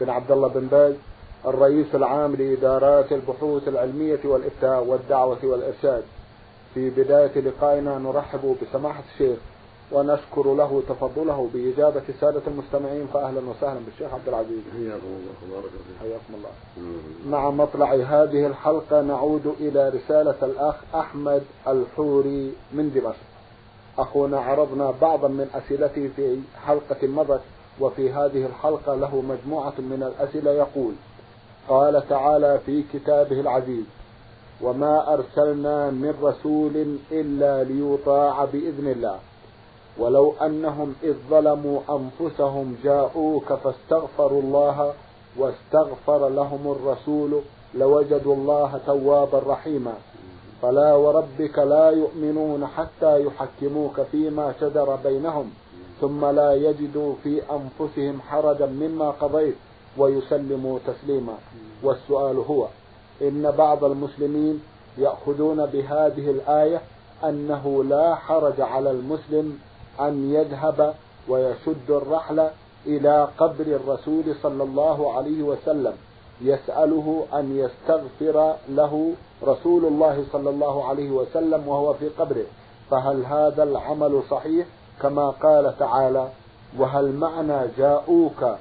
بن عبد الله بن باز الرئيس العام لإدارات البحوث العلمية والإفتاء والدعوة والإرشاد. في بداية لقائنا نرحب بسماحة الشيخ ونشكر له تفضله بإجابة سادة المستمعين. فأهلا وسهلا بالشيخ عبد العزيز. حياكم الله تبارك حياكم الله. مع مطلع هذه الحلقة نعود إلى رسالة الأخ أحمد الحوري من دمشق. أخونا عرضنا بعضا من أسئلته في حلقة مضت. وفي هذه الحلقة له مجموعة من الأسئلة يقول قال تعالى في كتابه العزيز وما أرسلنا من رسول إلا ليطاع بإذن الله ولو أنهم إذ ظلموا أنفسهم جاءوك فاستغفروا الله واستغفر لهم الرسول لوجدوا الله توابا رحيما فلا وربك لا يؤمنون حتى يحكموك فيما شجر بينهم. ثم لا يجدوا في أنفسهم حرجا مما قضيت ويسلموا تسليما. والسؤال هو إن بعض المسلمين يأخذون بهذه الآية أنه لا حرج على المسلم أن يذهب ويشد الرحل إلى قبر الرسول صلى الله عليه وسلم يسأله أن يستغفر له رسول الله صلى الله عليه وسلم وهو في قبره. فهل هذا العمل صحيح؟ كما قال تعالى وهل معنى جاءوك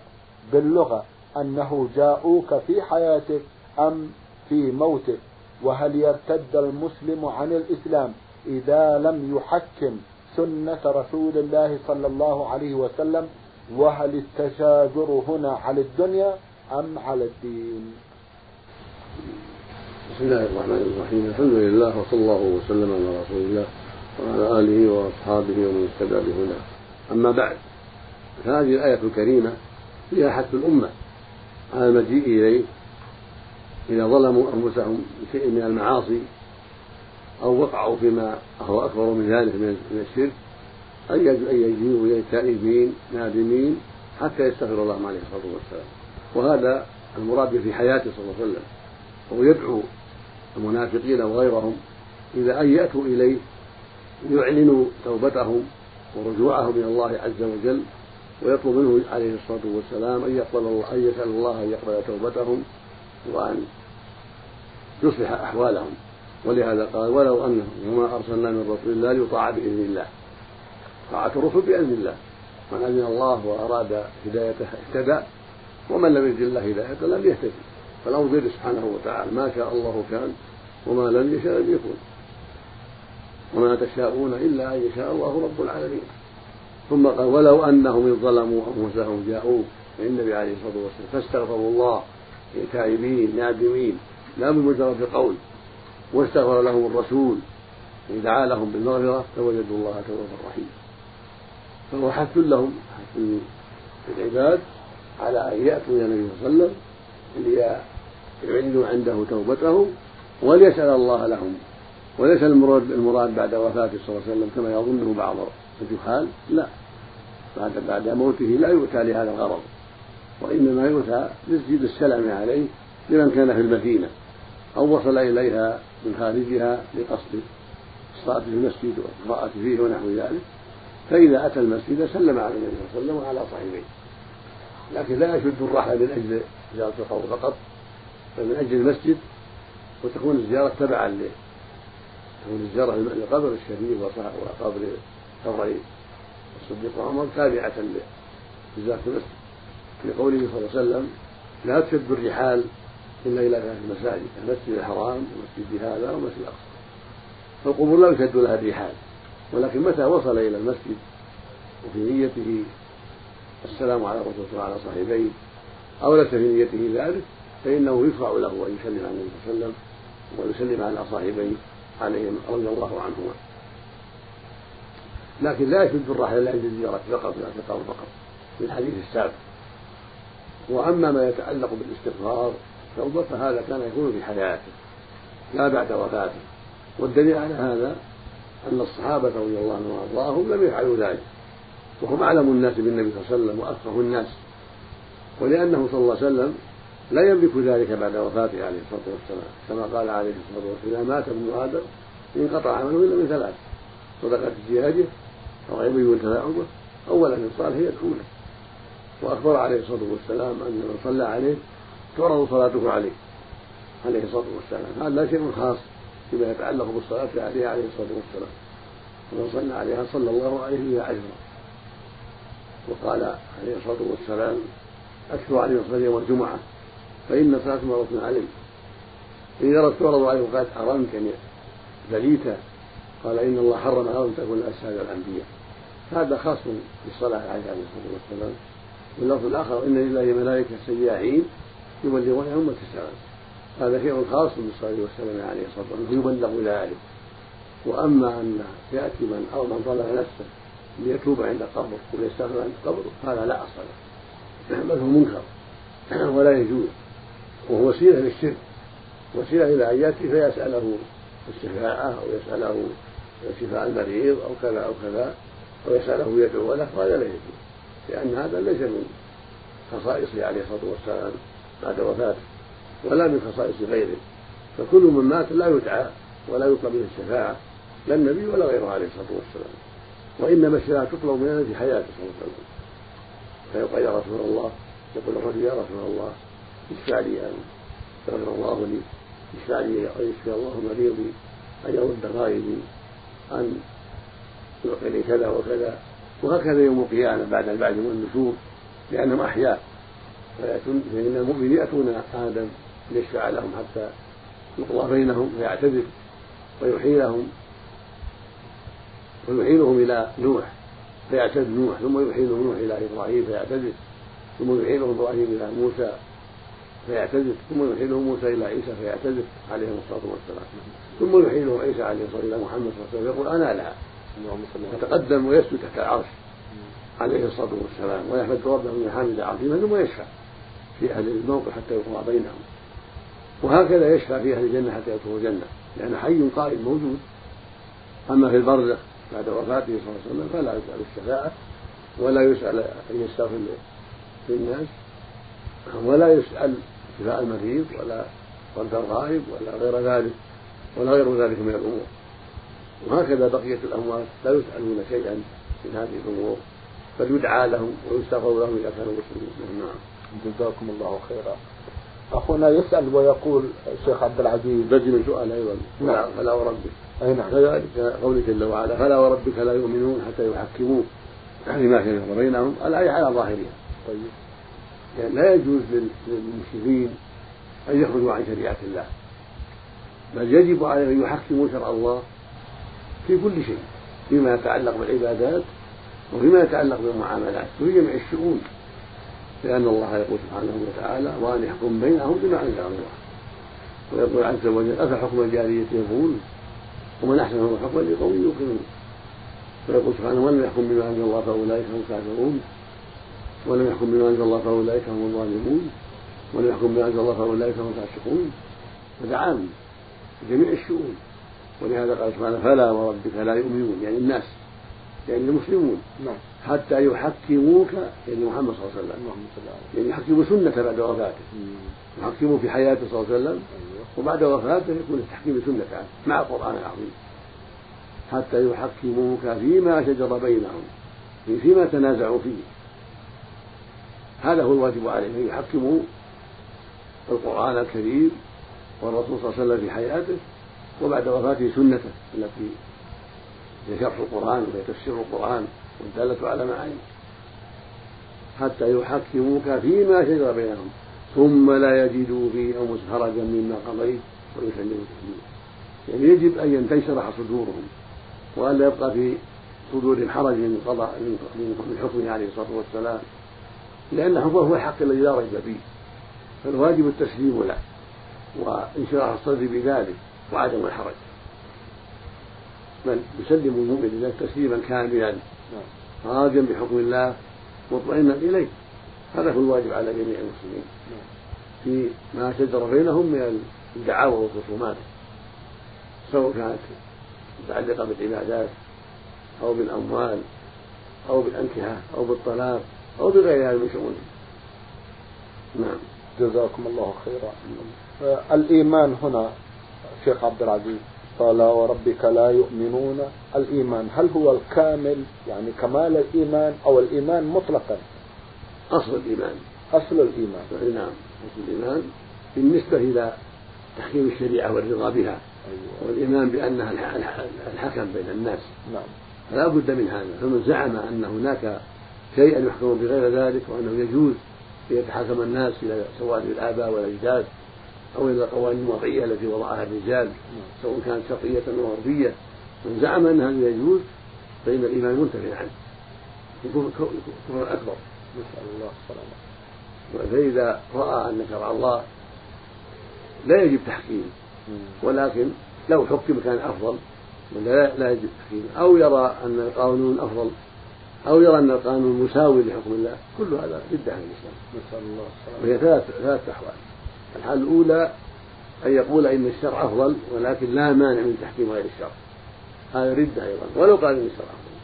باللغة أنه جاءوك في حياتك أم في موتك؟ وهل يرتد المسلم عن الإسلام إذا لم يحكم سنة رسول الله صلى الله عليه وسلم؟ وهل التشاجر هنا على الدنيا أم على الدين؟ بسم الله الرحمن الرحيم. الحمد لله وصلى الله وسلم على رسول الله. وعلى آله وأصحابه ومن اهتدى بهداه. أما بعد فهذه الآية الكريمة فيها حث الأمة. على المجيء إليه إذا ظلموا أنفسهم بشيء من المعاصي أو وقعوا فيما هو أكبر من ذلك من الشرك أن يجيبوا إليه تائبين نادمين حتى يستغفر الله عليه الصلاة والسلام. وهذا المراد في حياته صلى الله عليه وسلم. وهو يدعو المنافقين وغيرهم إلى أن يأتوا إليه يعلنوا توبتهم ورجوعهم إلى الله عز وجل ويطلب منه عليه الصلاة والسلام أن يقبل الله أن يسأل الله أن يقبل توبتهم وأن يصلح أحوالهم. ولهذا قال ولو أنهم وما أرسلنا من رسول الله ليطاع بإذن الله. طاعة الرسل بإذن الله. من أذن الله وأراد هدايته اهتدى ومن لم يجد الله هداية لم يهتدي. فالأمر بيده سبحانه وتعالى ما شاء الله كان وما لم يشاء لم يكن. وما تشاءون إلا أن يشاء الله رب العالمين. ثم قال ولو أنهم إذ ظلموا أنفسهم جاءوك النبي عليه الصلاة والسلام فاستغفروا الله تائبين نادمين لا بمجرد قول واستغفر لهم الرسول دعا لهم بالمغفرة فوجدوا الله توابا رحيما فهو حث لهم حث للعباد على أن يأتوا إلى النبي صلى الله عليه وسلم ليعلنوا عنده توبتهم وليسأل الله لهم وليس المراد المراد بعد وفاته صلى الله عليه وسلم كما يظنه بعض الجهال؟ لا. بعد بعد موته لا يؤتى لهذا الغرض. وإنما يؤتى لتسجيل السلام عليه لمن كان في المدينة أو وصل إليها من خارجها لقصد الصلاة في المسجد والقراءة فيه ونحو ذلك. فإذا أتى المسجد سلم على النبي صلى الله عليه وسلم وعلى صاحبيه. لكن لا يشد الرحل من أجل زيارة القبر فقط بل من أجل المسجد وتكون الزيارة تبعا له تكون الزيارة لقبر الشريف وقبر قبر الصديق وعمر تابعة لزيارة المسجد. لقوله صلى الله عليه وسلم لا تشد الرحال إلا إلى ثلاث مساجد المسجد الحرام ومسجد هذا ومسجد الأقصى. فالقبور لا يشد لها الرحال ولكن متى وصل إلى المسجد؟ وفي نيته السلام على الرسول وعلى صاحبيه. أو ليس في نيته ذلك فإنه يشرع له أن يسلم على النبي صلى الله عليه وسلم ويسلم على صاحبيه. عليهم رضي الله عنهما. لكن لا يشد الرحل الا الزيارة فقط لا تقام فقط في الحديث السابق وأما ما يتعلق بالاستغفار فهذا كان يكون في حياته لا بعد وفاته. والدليل على هذا أن الصحابة رضي الله عنهم وأرضاهم لم يفعلوا ذلك. وهم أعلم الناس بالنبي صلى الله عليه وسلم وأفقه الناس. ولأنه صلى الله عليه وسلم لا يملك ذلك بعد وفاته عليه الصلاة والسلام. كما قال عليه الصلاة والسلام مات ابن آدم انقطع عمله إلا من ثلاث صدقة جهاده أو علم ينتفع أولا من صالح يدخله وأخبر عليه الصلاة والسلام أن من صلى عليه تعرض صلاته عليه عليه الصلاة والسلام. هذا شيء خاص فيما يتعلق بالصلاة عليه عليه الصلاة والسلام. ومن صلى عليها صلى الله عليه بها عشرا وقال عليه الصلاة والسلام أكثر عليه الصلاة يوم الجمعة. فإن صلاة مرة عليه إذا تعرض عليه وقالت أرمت يعني بليتا قال إن الله حرم أن تكون أسهل الأنبياء. هذا خاص بالصلاة عليه الصلاة والسلام. واللفظ الآخر إن لله ملائكة سياحين يبلغون أمة السلام هذا شيء خاص بالصلاة والسلام عليه الصلاة والسلام يبلغ ذلك. وأما أن يأتي من أو من ظلم نفسه ليتوب عند قبر وليستغفر عند قبر هذا لا أصل له. بل هو منكر. ولا يجوز. وهو وسيلة للشرك وسيلة إلى أن يأتي فيسأله الشفاعة أو يسأله شفاء المريض أو كذا أو كذا أو يسأله يدعو له وهذا لا يجوز لأن هذا ليس من خصائصه عليه الصلاة والسلام بعد وفاته ولا من خصائص غيره. فكل من مات لا يدعى ولا يطلب منه الشفاعة لا النبي ولا غيره عليه الصلاة والسلام. وإنما الشفاعة تطلب منه في حياته صلى الله عليه وسلم. فيقول يا رسول الله يقول الرجل يا رسول الله اشفع لي أن يغفر الله لي اشفع لي أن يشفي الله مريضي أن يرد غائبي أن يعطيني كذا وكذا. وهكذا يوم القيامة بعد البعث والنشور لأنهم أحياء. فإن المؤمنين يأتون آدم ليشفع لهم حتى يقضى بينهم فيعتذر ويحيلهم ويحيلهم إلى نوح فيعتذر نوح ثم يحيلهم نوح إلى إبراهيم فيعتذر ثم يحيلهم إبراهيم إلى موسى. فيعتذر. ثم يحيلهم موسى إلى عيسى فيعتذر عليهم الصلاة والسلام. ثم يحيلهم عيسى عليه الصلاة والسلام إلى محمد صلى الله عليه وسلم. يقول أنا لها يتقدم ويسجد تحت العرش عليه الصلاة والسلام ويحمد ربه من حامد عظيما ثم يشفع في أهل الموقف حتى يقضى بينهم. وهكذا يشفع في أهل الجنة حتى يدخلوا الجنة. لأن حي قائم موجود. أما في البرزخ بعد وفاته صلى الله عليه وسلم فلا يسأل الشفاعة ولا يسأل أن يستغفر للناس ولا يسأل شفاء المريض ولا رد الغائب ولا غير ذلك ولا غير ذلك من الأمور. وهكذا بقية الأموات لا يسألون شيئا من هذه الأمور بل يدعى لهم ويستغفر لهم إذا كانوا مسلمين. نعم. جزاكم الله خيرا. أخونا يسأل ويقول الشيخ عبد العزيز. بدل سؤال أيضا. نعم. فلا وربك. أي نعم. كذلك قوله جل وعلا فلا وربك لا يؤمنون حتى يحكموك. فيما شجر بينهم الآية على ظاهرها. طيب. يعني لا يجوز للمسلمين أن يخرجوا عن شريعة الله بل يجب عليهم أن يحكموا شرع الله في كل شيء فيما يتعلق بالعبادات وفيما يتعلق بالمعاملات وفي جميع الشؤون لأن الله يقول سبحانه وتعالى وأن يحكم بينهم بما أنزل الله ويقول عز وجل أفحكم الجاهلية يبغون؟ ومن أحسن حكما لقوم يوقنون ويقول سبحانه ولم يحكم بما أنزل الله فأولئك هم الكافرون ولم يحكم بما أنزل الله فأولئك هم الظالمون. ولم يحكم بما أنزل الله فأولئك هم الفاسقون. هذا عام في جميع الشؤون. ولهذا قال سبحانه فلا وربك لا يؤمنون. يعني الناس. يعني المسلمون. نعم. حتى يحكموك يعني محمد صلى الله عليه وسلم. يعني يحكموا سنة بعد وفاته. يحكموا في حياته صلى الله عليه وسلم. أيوه. وبعد وفاته يكون التحكيم سنة مع القرآن العظيم. حتى يحكموك فيما شجر بينهم. فيما تنازعوا فيه. هذا هو الواجب عليهم أن يحكموا القرآن الكريم والرسول صلى الله عليه وسلم في حياته وبعد وفاته سنته التي هي شرح القرآن وهي تفسير القرآن والدالة على معانيه. حتى يحكموك فيما شجر بينهم ثم لا يجدوا في أنفسهم حرجا مما قضيت ويسلموا تسليما. يعني يجب أن تنشرح صدورهم وأن لا يبقى في صدورهم حرج من قضاء من حكمه عليه الصلاة والسلام. لأن حكمه هو الحق الذي لا ريب فيه. فالواجب التسليم له وانشراح الصدر بذلك وعدم الحرج. بل يسلم المؤمن لله تسليما كاملا. راجا بحكم الله مطمئنا إليه هذا هو الواجب على جميع المسلمين. في ما شجر بينهم من الدعاوى والخصومات سواء كانت متعلقة بالعبادات أو بالأموال أو بالأنكحة أو بالطلاق. أو بغيرها من شؤونهم نعم. جزاكم الله خيرا. آه، الإيمان هنا شيخ عبد العزيز قال وربك لا يؤمنون. الإيمان هل هو الكامل؟ يعني كمال الإيمان أو الإيمان مطلقا؟ أصل الإيمان. أصل الإيمان. نعم. أصل الإيمان. بالنسبة إلى تحكيم الشريعة والرضا بها. أيوة. والإيمان بأنها الحكم بين الناس. نعم. فلا بد من هذا. فمن زعم أن هناك شيئا يحكم بغير ذلك وأنه يجوز أن يتحاكم الناس إلى سواء الآباء والأجداد أو إلى القوانين الوضعية التي وضعها الرجال سواء كانت شرقية أو غربية. من زعم أن هذا يجوز فإن الإيمان منتفي عنه. يكون كفر أكبر. نسأل الله السلامة فإذا رأى أن شرع الله لا يجب تحكيم ولكن لو حكم كان أفضل ولا لا يجب تحكيم أو يرى أن القانون أفضل أو يرى أن القانون مساوي لحكم الله. كل هذا ردة عن الإسلام. نسأل الله السلامة. وهي ثلاث ثلاث أحوال. الحال الأولى أن يقول إن الشرع أفضل ولكن لا مانع من تحكيم غير الشرع. هذا ردة أيضا ولو قال إن الشرع أفضل.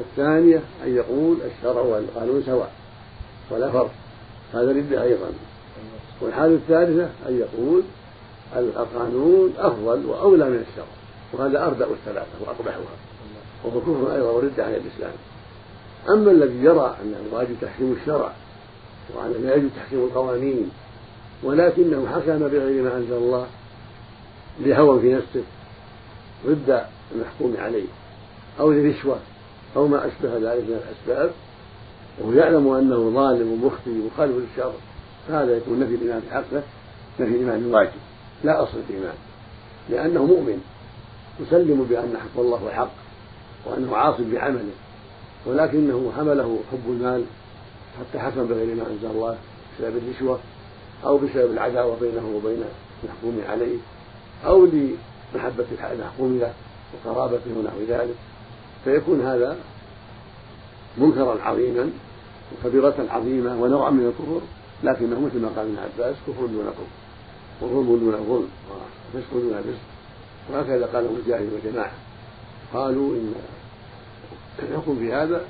الثانية أن يقول الشرع والقانون سواء ولا فرق. هذا ردة أيضا. والحالة الثالثة أن يقول القانون أفضل وأولى من الشرع. وهذا أردأ الثلاثة وأقبحها. وهو كفر أيضا وردة عن الإسلام. أما الذي يرى أن الواجب تحكيم الشرع وأنه لا يجب تحكيم القوانين ولكنه حكم بغير ما أنزل الله لهوى في نفسه ضد المحكوم عليه أو لرشوة أو ما أشبه ذلك من الأسباب وهو يعلم أنه ظالم ومخطئ مخالف للشرع فهذا يكون نفي الإيمان بحقه نفي الإيمان الواجب لا أصل الإيمان لأنه مؤمن يسلم بأن حق الله الحق وأنه عاص بعمله ولكنه حمله حب المال حتى حكم بغير ما أنزل الله بسبب الرشوة أو بسبب العداوة بينه وبين المحكوم عليه أو لمحبة المحكوم له وقرابته ونحو ذلك. فيكون هذا منكرا عظيما وكبيرة عظيمة ونوعا من الكفر لكنه مثل ما قال ابن عباس كفر دون كفر وظلم دون ظلم وفسق دون فسق وهكذا قاله مجاهد وجماعة قالوا إن الحكم في هذا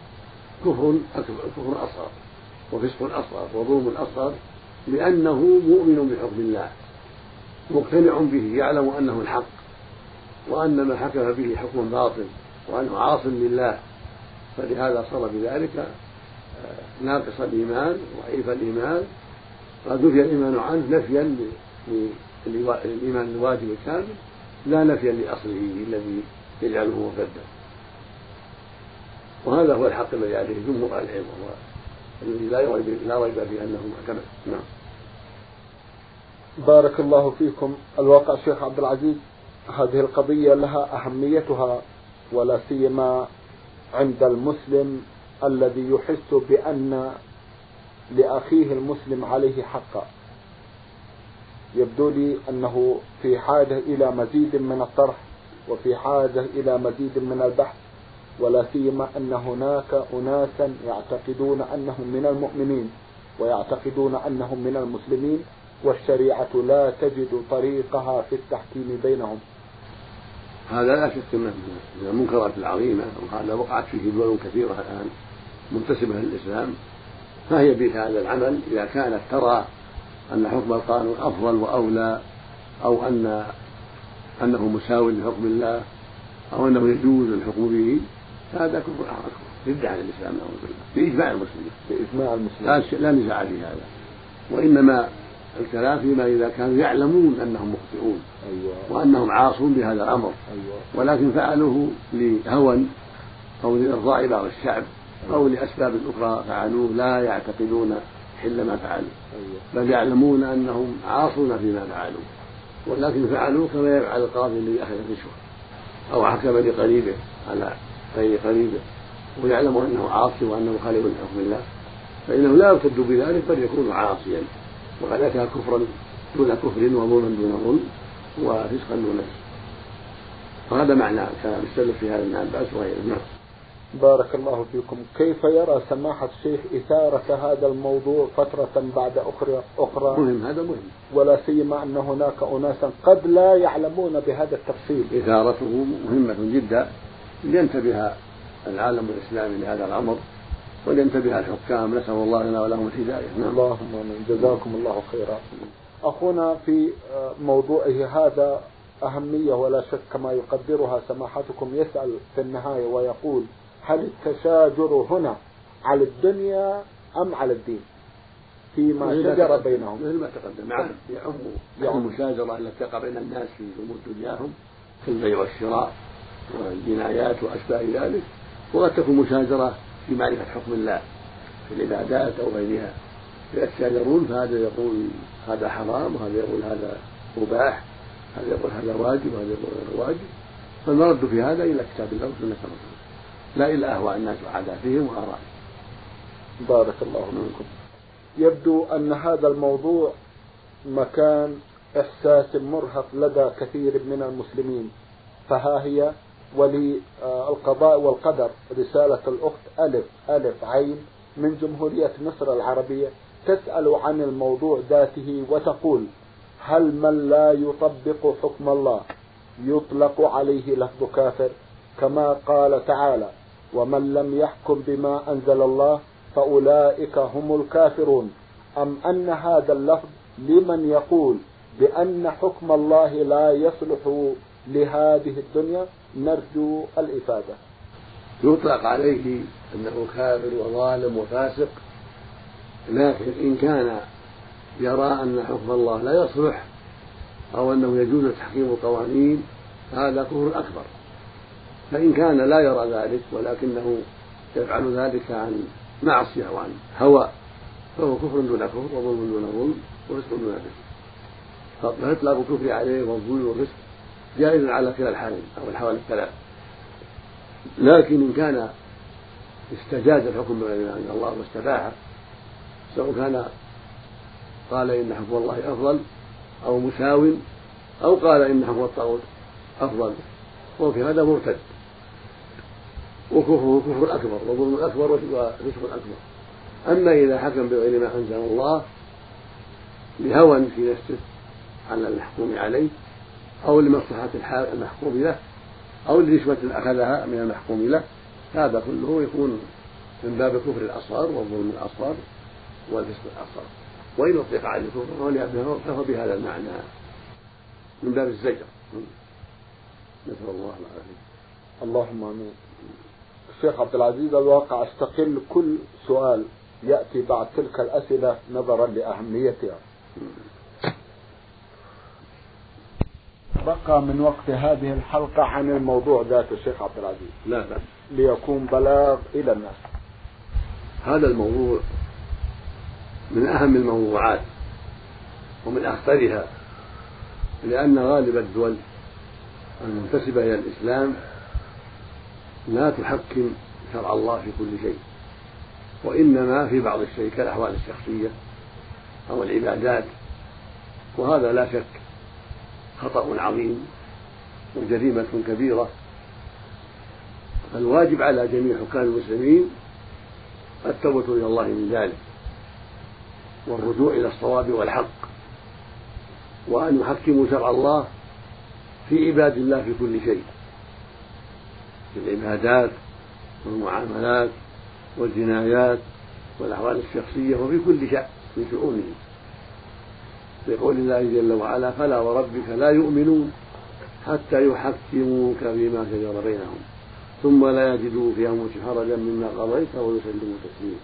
كفر أكبر كفر أصغر وفسق أصغر وظلم أصغر لأنه مؤمن بحكم الله مقتنع به يعلم أنه الحق وأن ما حكم به حكم باطل وأنه عاص لله. فلهذا صار بذلك آه، ناقص الإيمان ضعيف الإيمان قد نفي الإيمان عنه نفيا للإيمان الواجب الكامل لا نفيا لأصله الذي يجعله مرتدا وهذا هو الحق الذي عليه جمهور أهل العلم وهو الذي لا ريب لا ريب في أنه محكم نعم. بارك الله فيكم. الواقع شيخ عبد العزيز هذه القضية لها أهميتها ولا سيما عند المسلم الذي يحس بأن لأخيه المسلم عليه حقا. يبدو لي أنه في حاجة إلى مزيد من الطرح وفي حاجة إلى مزيد من البحث. ولا سيما أن هناك أناسا يعتقدون أنهم من المؤمنين ويعتقدون أنهم من المسلمين والشريعة لا تجد طريقها في التحكيم بينهم. هذا لا شك أنه من المنكرات العظيمة وهذا وقعت فيه دول كثيرة الآن منتسبه للإسلام. فهي بهذا العمل؟ إذا كانت ترى أن حكم القانون أفضل وأولى أو أن أنه مساو لحكم الله أو أنه يجوز الحكم به هذا كفر اكبر رد عن الإسلام نعوذ بالله بإجماع المسلمين. بإجماع المسلمين. لا نزاع في هذا. وإنما الكلام فيما إذا كانوا يعلمون أنهم مخطئون. أيوة. وأنهم عاصون بهذا الأمر. أيوة. ولكن فعلوه لهوى أو لإرضاء بعض الشعب أو لأسباب أخرى فعلوه لا يعتقدون حل ما فعلوا أيوة. بل يعلمون أنهم عاصون فيما فعلوا ولكن فعلوا كما يفعل القاضي الذي أخذ الرشوة أو حكم لقريبه على غير قريبه ويعلم أنه عاصي وأنه خالف لحكم الله. فإنه لا يرتد بذلك بل يكون عاصيا. وقد أتى كفرا دون كفر وظلما دون ظلم وفسقا دون فسق وهذا معنى كان السلف في هذا ابن عباس وغيره. نعم. بارك الله فيكم. كيف يرى سماحة الشيخ إثارة هذا الموضوع فترة بعد أخرى أخرى؟ مهم. هذا مهم. ولا سيما أن هناك أناسا قد لا يعلمون بهذا التفصيل. إثارته مهمة جدا. لينتبه العالم الإسلامي لهذا الأمر ولينتبه الحكام نسأل الله لنا ولهم الهداية. نعم. اللهم آمين جزاكم الله خيرا. أخونا في موضوعه هذا أهمية ولا شك كما يقدرها سماحتكم يسأل في النهاية ويقول هل التشاجر هنا على الدنيا أم على الدين؟ فيما شجر بينهم. مثل ما تقدم نعم. يعم يعم. المشاجرة التي تقع بين الناس في أمور دنياهم في البيع والشراء. والجنايات وأشباه ذلك وقد تكون مشاجرة في معرفة حكم الله في العبادات أو غيرها يتشاجرون فهذا يقول هذا حرام وهذا يقول هذا مباح هذا يقول هذا واجب وهذا يقول غير واجب. فالمرد في هذا إلى كتاب الله وسنة الرسول لا إلى أهواء الناس وعاداتهم وآرائهم بارك الله فيكم. يبدو أن هذا الموضوع مكان إحساس مرهق لدى كثير من المسلمين. فها هي وللقضاء والقدر رسالة الأخت ألف ألف عين من جمهورية مصر العربية تسأل عن الموضوع ذاته وتقول هل من لا يطبق حكم الله يطلق عليه لفظ كافر؟ كما قال تعالى ومن لم يحكم بما أنزل الله فأولئك هم الكافرون. أم أن هذا اللفظ لمن يقول بأن حكم الله لا يصلح لهذه الدنيا نرجو الإفادة. يطلق عليه أنه كافر وظالم وفاسق لكن إن كان يرى أن حكم الله لا يصلح أو أنه يجوز تحكيم القوانين هذا كفر أكبر. فإن كان لا يرى ذلك ولكنه يفعل ذلك عن معصية وعن هوى فهو كفر دون كفر وظلم دون ظلم ورزق دون رزق. فإطلاق الكفر عليه والظلم والرزق جائز على كلا الحالين أو الحوالي الثلاث لكن إن كان استجاز الحكم بغير ما أنزل الله واستباحه سواء كان قال إن حكم الله أفضل أو مساو أو قال إن حكم الطاغوت أفضل وفي هذا مرتد. وكفره كفر أكبر وظلم أكبر ورزق أكبر أما إذا حكم بغير ما أنزل الله لهوى في نفسه على المحكوم عليه أو لمصلحة المحكوم له أو لرشوة أخذها من المحكوم له. هذا كله يكون من باب كفر الأصغر والظلم الأصغر والفسق الأصغر. وإن أطلق عليه الكفر فهو بهذا المعنى. من باب الزجر. نسأل الله العافية. اللهم آمين. الشيخ عبد العزيز الواقع أستقل كل سؤال يأتي بعد تلك الأسئلة نظرا لأهميتها. بقى من وقت هذه الحلقة عن الموضوع ذات الشيخ عبد العزيز. لا بأس. ليكون بلاغ إلى الناس. هذا الموضوع من أهم الموضوعات ومن أخطرها لأن غالب الدول المنتسبة إلى الإسلام لا تحكم شرع الله في كل شيء وإنما في بعض الشيء كالأحوال الشخصية أو العبادات وهذا لا شك خطأ عظيم وجريمة كبيرة. فالواجب على جميع حكام المسلمين التوبة إلى الله من ذلك والرجوع إلى الصواب والحق وأن يحكموا شرع الله في عباد الله في كل شيء في العبادات والمعاملات والجنايات والأحوال الشخصية وفي كل شأن من شؤونهم. لقول الله جل وعلا فلا وربك لا يؤمنون حتى يحكموك فيما شجر بينهم ثم لا يجدوا في أنفسهم حرجا مما قضيت ويسلموا تسليما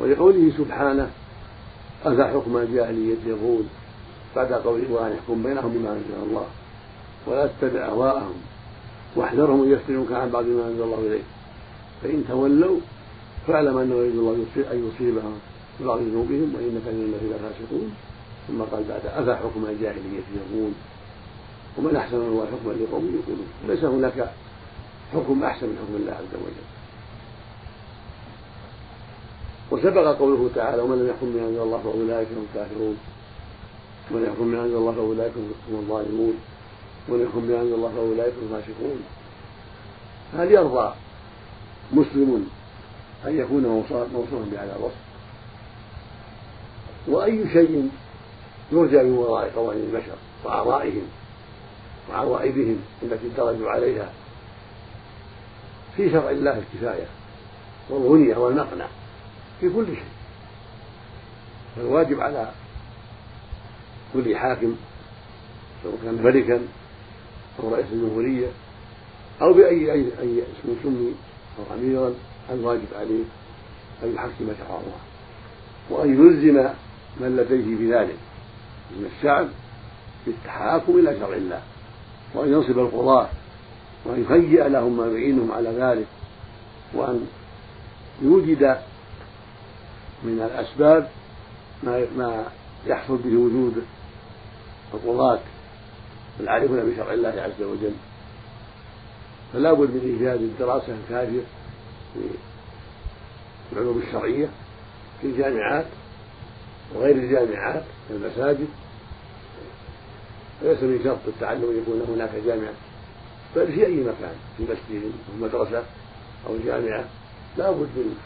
ولقوله سبحانه أفحكم الجاهلية يقول بعد قوله وأن يحكم بينهم بما أنزل الله ولا تتبع أهواءهم واحذرهم أن يفتنوك عن بعض ما أنزل الله إليك فإن تولوا فاعلم أنه يريد الله أن يصيبهم ببعض ذنوبهم وإن كانوا الذين فاسقون ثم قال بعد أفا حكم الجاهلية يقول ومن أحسن من الله حكما لقوم يقولون. ليس هناك حكم أحسن من حكم الله عز وجل. وسبق قوله تعالى ومن لم يحكم أنزل الله فأولئك هم الكافرون. ومن يحكم أنزل الله فأولئك هم الظالمون. ومن يحكم أنزل الله فأولئك هم الفاسقون. هل يرضى مسلم أن يكون موصوفا بهذا الوصف؟ وأي شيء يرجى من وراء قوانين البشر وآرائهم وعوائدهم التي درجوا عليها في شرع الله الكفاية والغنية والمقنع في كل شيء. فالواجب على كل حاكم سواء كان ملكا أو رئيس الجمهورية أو بأي أي, أي اسم سمي أو أميرا الواجب عليه أن يحكم شرع الله وأن يلزم من لديه بذلك. من الشعب بالتحاكم إلى شرع الله وأن ينصب القضاة وأن يهيئ لهم ما يعينهم على ذلك وأن يوجد من الأسباب ما ما يحصل به وجود القضاة العارفون بشرع الله عز وجل. فلا بد من إيجاد الدراسة الكافية في العلوم الشرعية في الجامعات وغير الجامعات في المساجد ليس من شرط التعلم أن يكون هناك جامعة. بل في أي مكان في مسجد أو مدرسة أو جامعة لا بد من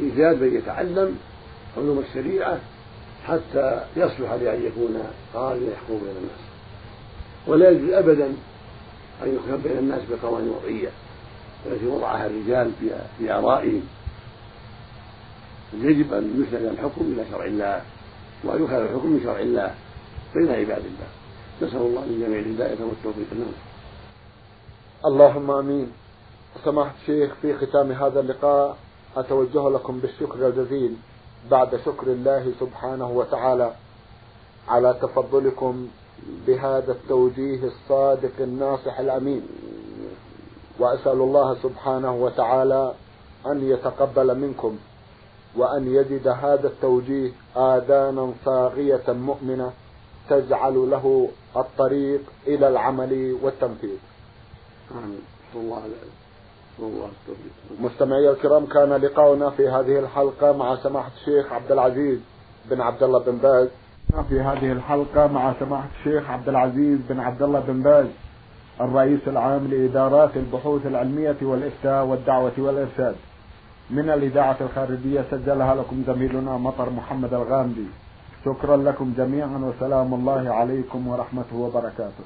إيجاد من يتعلم علوم الشريعة حتى يصلح لأن يكون قاضيا يحكم بين الناس. ولا يجوز ابدا أن يحكم بين الناس بقوانين وضعية. التي وضعها الرجال في آرائهم. يجب أن يسند الحكم إلى شرع الله. وأن يخالف الحكم من شرع الله بين عباد الله. نسأل الله للجميع الهداية والتوفيق. نعم. اللهم آمين. سماحة الشيخ في ختام هذا اللقاء أتوجه لكم بالشكر الجزيل بعد شكر الله سبحانه وتعالى على تفضلكم بهذا التوجيه الصادق الناصح الأمين. وأسأل الله سبحانه وتعالى أن يتقبل منكم. وأن يجد هذا التوجيه آذانا صاغية مؤمنة تجعل له الطريق إلى العمل والتنفيذ. آمين. الله الله مستمعي الكرام كان لقاؤنا في هذه الحلقة مع سماحة الشيخ عبد العزيز بن عبد الله بن باز. في هذه الحلقة مع سماحة الشيخ عبد العزيز بن عبد الله بن باز الرئيس العام لإدارات البحوث العلمية والإفتاء والدعوة والإرشاد. من الإذاعة الخارجية سجلها لكم زميلنا مطر محمد الغامدي شكرا لكم جميعا وسلام الله عليكم ورحمته وبركاته.